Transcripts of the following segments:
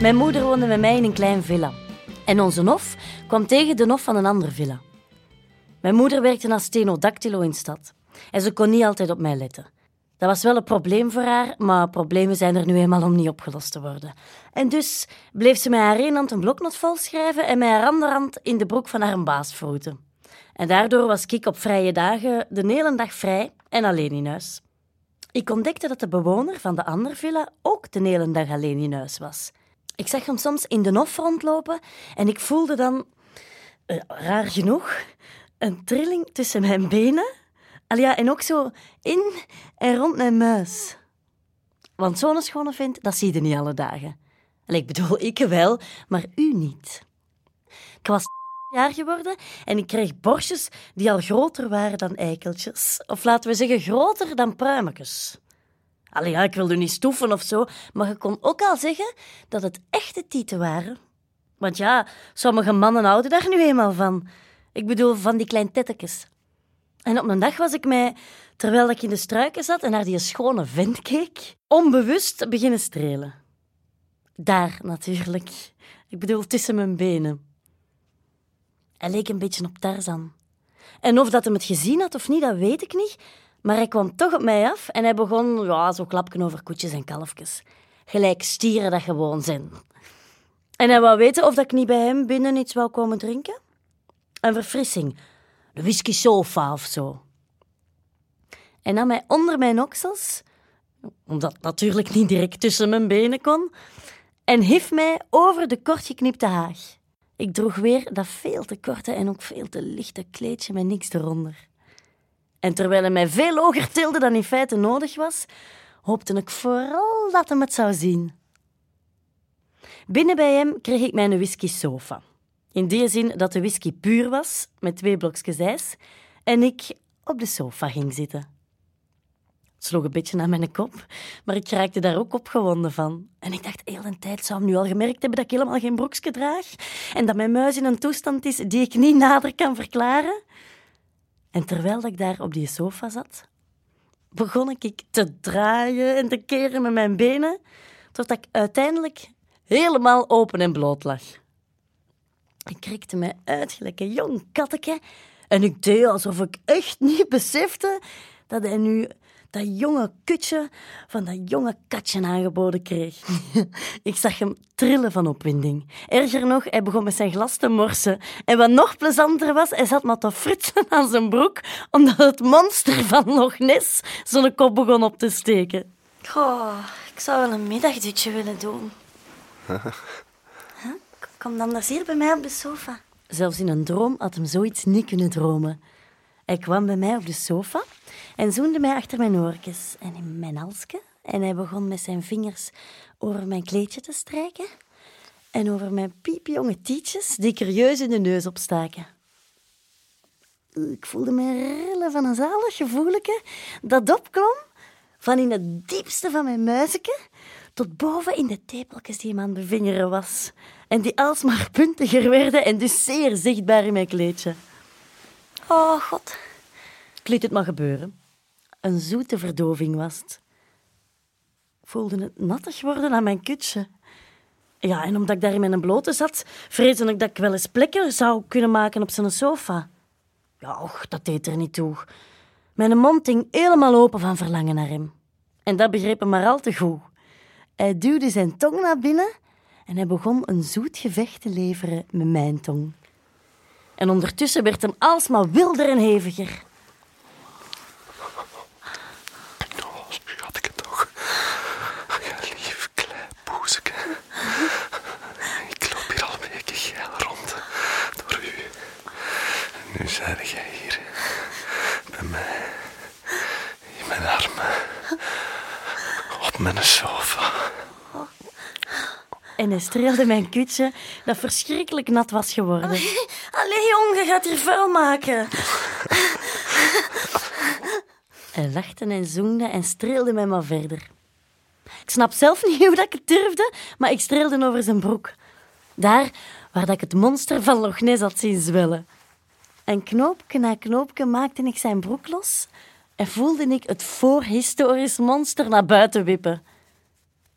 Mijn moeder woonde met mij in een klein villa. En onze hof kwam tegen de hof van een andere villa. Mijn moeder werkte als stenodactylo in stad. En ze kon niet altijd op mij letten. Dat was wel een probleem voor haar, maar problemen zijn er nu eenmaal om niet opgelost te worden. En dus bleef ze met haar één hand een bloknot vol schrijven en met haar andere hand in de broek van haar baas vroeten. En daardoor was ik op vrije dagen de hele dag vrij en alleen in huis. Ik ontdekte dat de bewoner van de andere villa ook de hele dag alleen in huis was. Ik zag hem soms in de hof rondlopen en ik voelde dan, eh, raar genoeg, een trilling tussen mijn benen. Al en ook zo in en rond mijn muis. Want zo'n schone vindt, dat zie je niet alle dagen. Allee, ik bedoel, ik wel, maar u niet. Ik was jaar geworden en ik kreeg borstjes die al groter waren dan eikeltjes. Of laten we zeggen, groter dan pruimetjes. Allee, ik wilde niet stoeven of zo, maar je kon ook al zeggen dat het echte tieten waren. Want ja, sommige mannen houden daar nu eenmaal van. Ik bedoel, van die klein tettekes. En op een dag was ik mij, terwijl ik in de struiken zat en naar die schone vent keek, onbewust beginnen strelen. Daar natuurlijk. Ik bedoel, tussen mijn benen. Hij leek een beetje op Tarzan. En of dat hem het gezien had of niet, dat weet ik niet. Maar hij kwam toch op mij af en hij begon ja, zo klapken over koetjes en kalfjes. Gelijk stieren dat gewoon zijn. En hij wou weten of dat ik niet bij hem binnen iets wou komen drinken. Een verfrissing. Whisky sofa of zo. En nam hij onder mijn oksels, omdat het natuurlijk niet direct tussen mijn benen kon, en hief mij over de kortgeknipte haag. Ik droeg weer dat veel te korte en ook veel te lichte kleedje met niks eronder. En terwijl hij mij veel hoger tilde dan in feite nodig was, hoopte ik vooral dat hij het zou zien. Binnen bij hem kreeg ik mijn whisky sofa. In die zin dat de whisky puur was, met twee blokjes ijs, en ik op de sofa ging zitten. Het sloeg een beetje naar mijn kop, maar ik raakte daar ook opgewonden van. En ik dacht, heel een tijd zou hem nu al gemerkt hebben dat ik helemaal geen broekje draag en dat mijn muis in een toestand is die ik niet nader kan verklaren. En terwijl ik daar op die sofa zat, begon ik te draaien en te keren met mijn benen, totdat ik uiteindelijk helemaal open en bloot lag. Ik krikte me uit gelijk een jong katteke en ik deed alsof ik echt niet besefte dat hij nu dat jonge kutje van dat jonge katje aangeboden kreeg. ik zag hem trillen van opwinding. Erger nog, hij begon met zijn glas te morsen. En wat nog plezanter was, hij zat maar te fritsen aan zijn broek, omdat het monster van Loch Ness zo'n kop begon op te steken. Oh, ik zou wel een middagdutje willen doen. Kom dan eens hier bij mij op de sofa. Zelfs in een droom had hem zoiets niet kunnen dromen. Hij kwam bij mij op de sofa en zoende mij achter mijn oortjes en in mijn halsje. En hij begon met zijn vingers over mijn kleedje te strijken en over mijn piepjonge tietjes die curieus in de neus opstaken. Ik voelde me rillen van een zalig gevoeletje dat opklom van in het diepste van mijn muizenke tot boven in de tepeltjes die hem aan de vingeren was en die alsmaar puntiger werden en dus zeer zichtbaar in mijn kleedje. Oh god, ik liet het maar gebeuren. Een zoete verdoving was het. Voelde het nattig worden aan mijn kutje. Ja, en omdat ik daar in mijn blote zat, vreesde ik dat ik wel eens plekken zou kunnen maken op zijn sofa. Ja, och, dat deed er niet toe. Mijn mond hing helemaal open van verlangen naar hem. En dat begreep hem maar al te goed. Hij duwde zijn tong naar binnen en hij begon een zoet gevecht te leveren met mijn tong. En ondertussen werd hem alsmaar wilder en heviger. Oh, schatje toch. Ja, lief klein poeseke. Ik loop hier al weken geil rond. Door u. Nu zijn jij hier. Bij mij. In mijn armen. Op mijn sofa. En hij streelde mijn kutje dat verschrikkelijk nat was geworden. Allee, jong, je gaat hier vuil maken. Hij lachte en zoende en streelde mij maar verder. Ik snap zelf niet hoe dat ik het durfde, maar ik streelde over zijn broek. Daar waar dat ik het monster van Loch Ness had zien zwellen. En knoopje na knoopje maakte ik zijn broek los en voelde ik het voorhistorisch monster naar buiten wippen.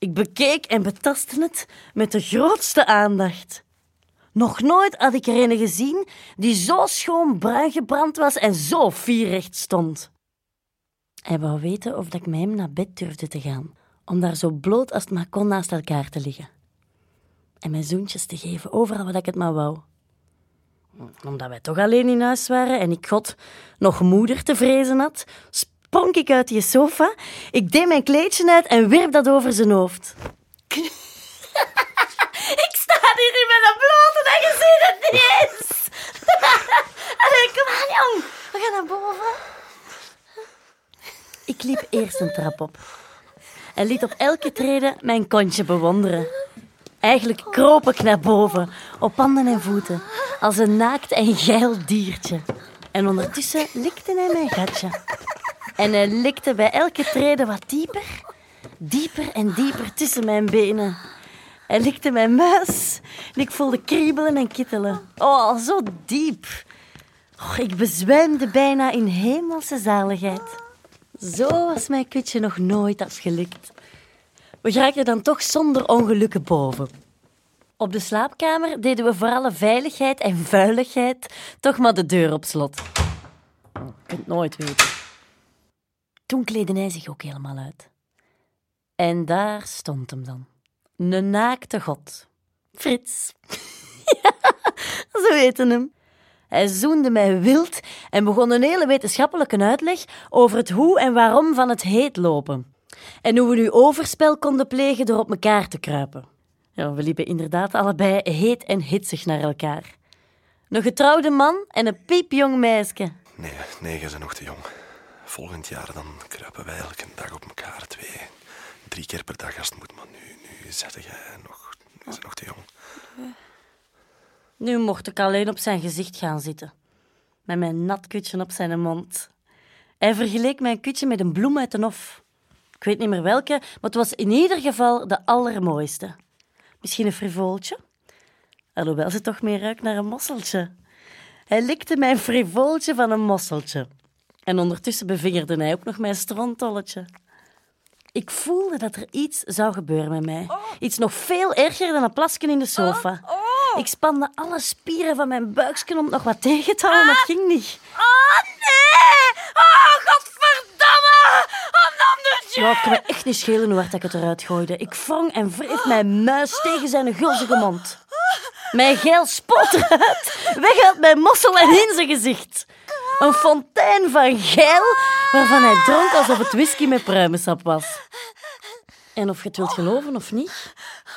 Ik bekeek en betastte het met de grootste aandacht. Nog nooit had ik er een gezien die zo schoon bruin gebrand was en zo vierrecht stond. Hij wou weten of ik met hem naar bed durfde te gaan, om daar zo bloot als het maar kon naast elkaar te liggen. En mijn zoentjes te geven, overal wat ik het maar wou. Omdat wij toch alleen in huis waren en ik God nog moeder te vrezen had, sprong ik uit die sofa, ik deed mijn kleedje uit en wierp dat over zijn hoofd. ik sta hier in mijn blote en je ziet het niet eens. Allee, kom aan, jong. We gaan naar boven. Ik liep eerst een trap op en liet op elke trede mijn kontje bewonderen. Eigenlijk kroop ik naar boven, op handen en voeten, als een naakt en geil diertje. En ondertussen likte hij mijn gatje. En hij likte bij elke trede wat dieper, dieper en dieper tussen mijn benen. Hij likte mijn muis en ik voelde kriebelen en kittelen. Oh, zo diep. Oh, ik bezwijmde bijna in hemelse zaligheid. Zo was mijn kutje nog nooit afgelikt. We geraakten dan toch zonder ongelukken boven. Op de slaapkamer deden we voor alle veiligheid en vuiligheid toch maar de deur op slot. Je kunt nooit weten. Toen kleedde hij zich ook helemaal uit. En daar stond hem dan. Een naakte god. Frits. ja, ze weten hem. Hij zoende mij wild en begon een hele wetenschappelijke uitleg over het hoe en waarom van het heet lopen. En hoe we nu overspel konden plegen door op elkaar te kruipen. Ja, we liepen inderdaad allebei heet en hitsig naar elkaar. Een getrouwde man en een piepjong meisje. Nee, nee, je bent nog te jong. Volgend jaar dan kruipen wij elke dag op elkaar. Twee, drie keer per dag als het moet. Maar nu, nu zet jij nog, bent nog te jong. Nu mocht ik alleen op zijn gezicht gaan zitten. Met mijn nat kutje op zijn mond. Hij vergeleek mijn kutje met een bloem uit de hof. Ik weet niet meer welke, maar het was in ieder geval de allermooiste. Misschien een frivooltje? Alhoewel ze toch meer ruikt naar een mosseltje. Hij likte mijn frivooltje van een mosseltje. En ondertussen bevingerde hij ook nog mijn strontolletje. Ik voelde dat er iets zou gebeuren met mij. Iets nog veel erger dan een plasje in de sofa. Ik spande alle spieren van mijn buiksken om nog wat tegen te houden, maar het ging niet. Oh nee! Oh, godverdamme! Oh, Ja, ik kan me echt niet schelen hoe hard ik het eruit gooide. Ik wrong en wreef mijn muis tegen zijn gulzige mond. Mijn geil spot eruit, weg uit mijn mossel en in zijn gezicht. Een fontein van geil, waarvan hij dronk alsof het whisky met pruimensap was. En of je het wilt geloven of niet,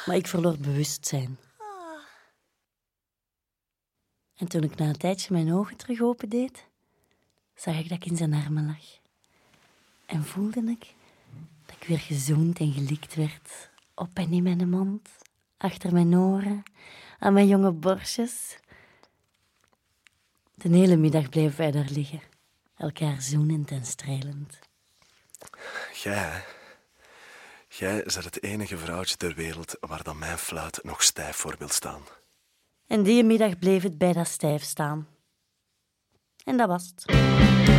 maar ik verloor bewustzijn. En toen ik na een tijdje mijn ogen terug opendeed, zag ik dat ik in zijn armen lag. En voelde ik dat ik weer gezoend en gelikt werd. Op en in mijn mond, achter mijn oren, aan mijn jonge borstjes. De hele middag bleven wij daar liggen, elkaar zoenend en strelend. Jij, jij bent het enige vrouwtje ter wereld waar dan mijn fluit nog stijf voor wil staan. En die middag bleef het bij dat stijf staan. En dat was het.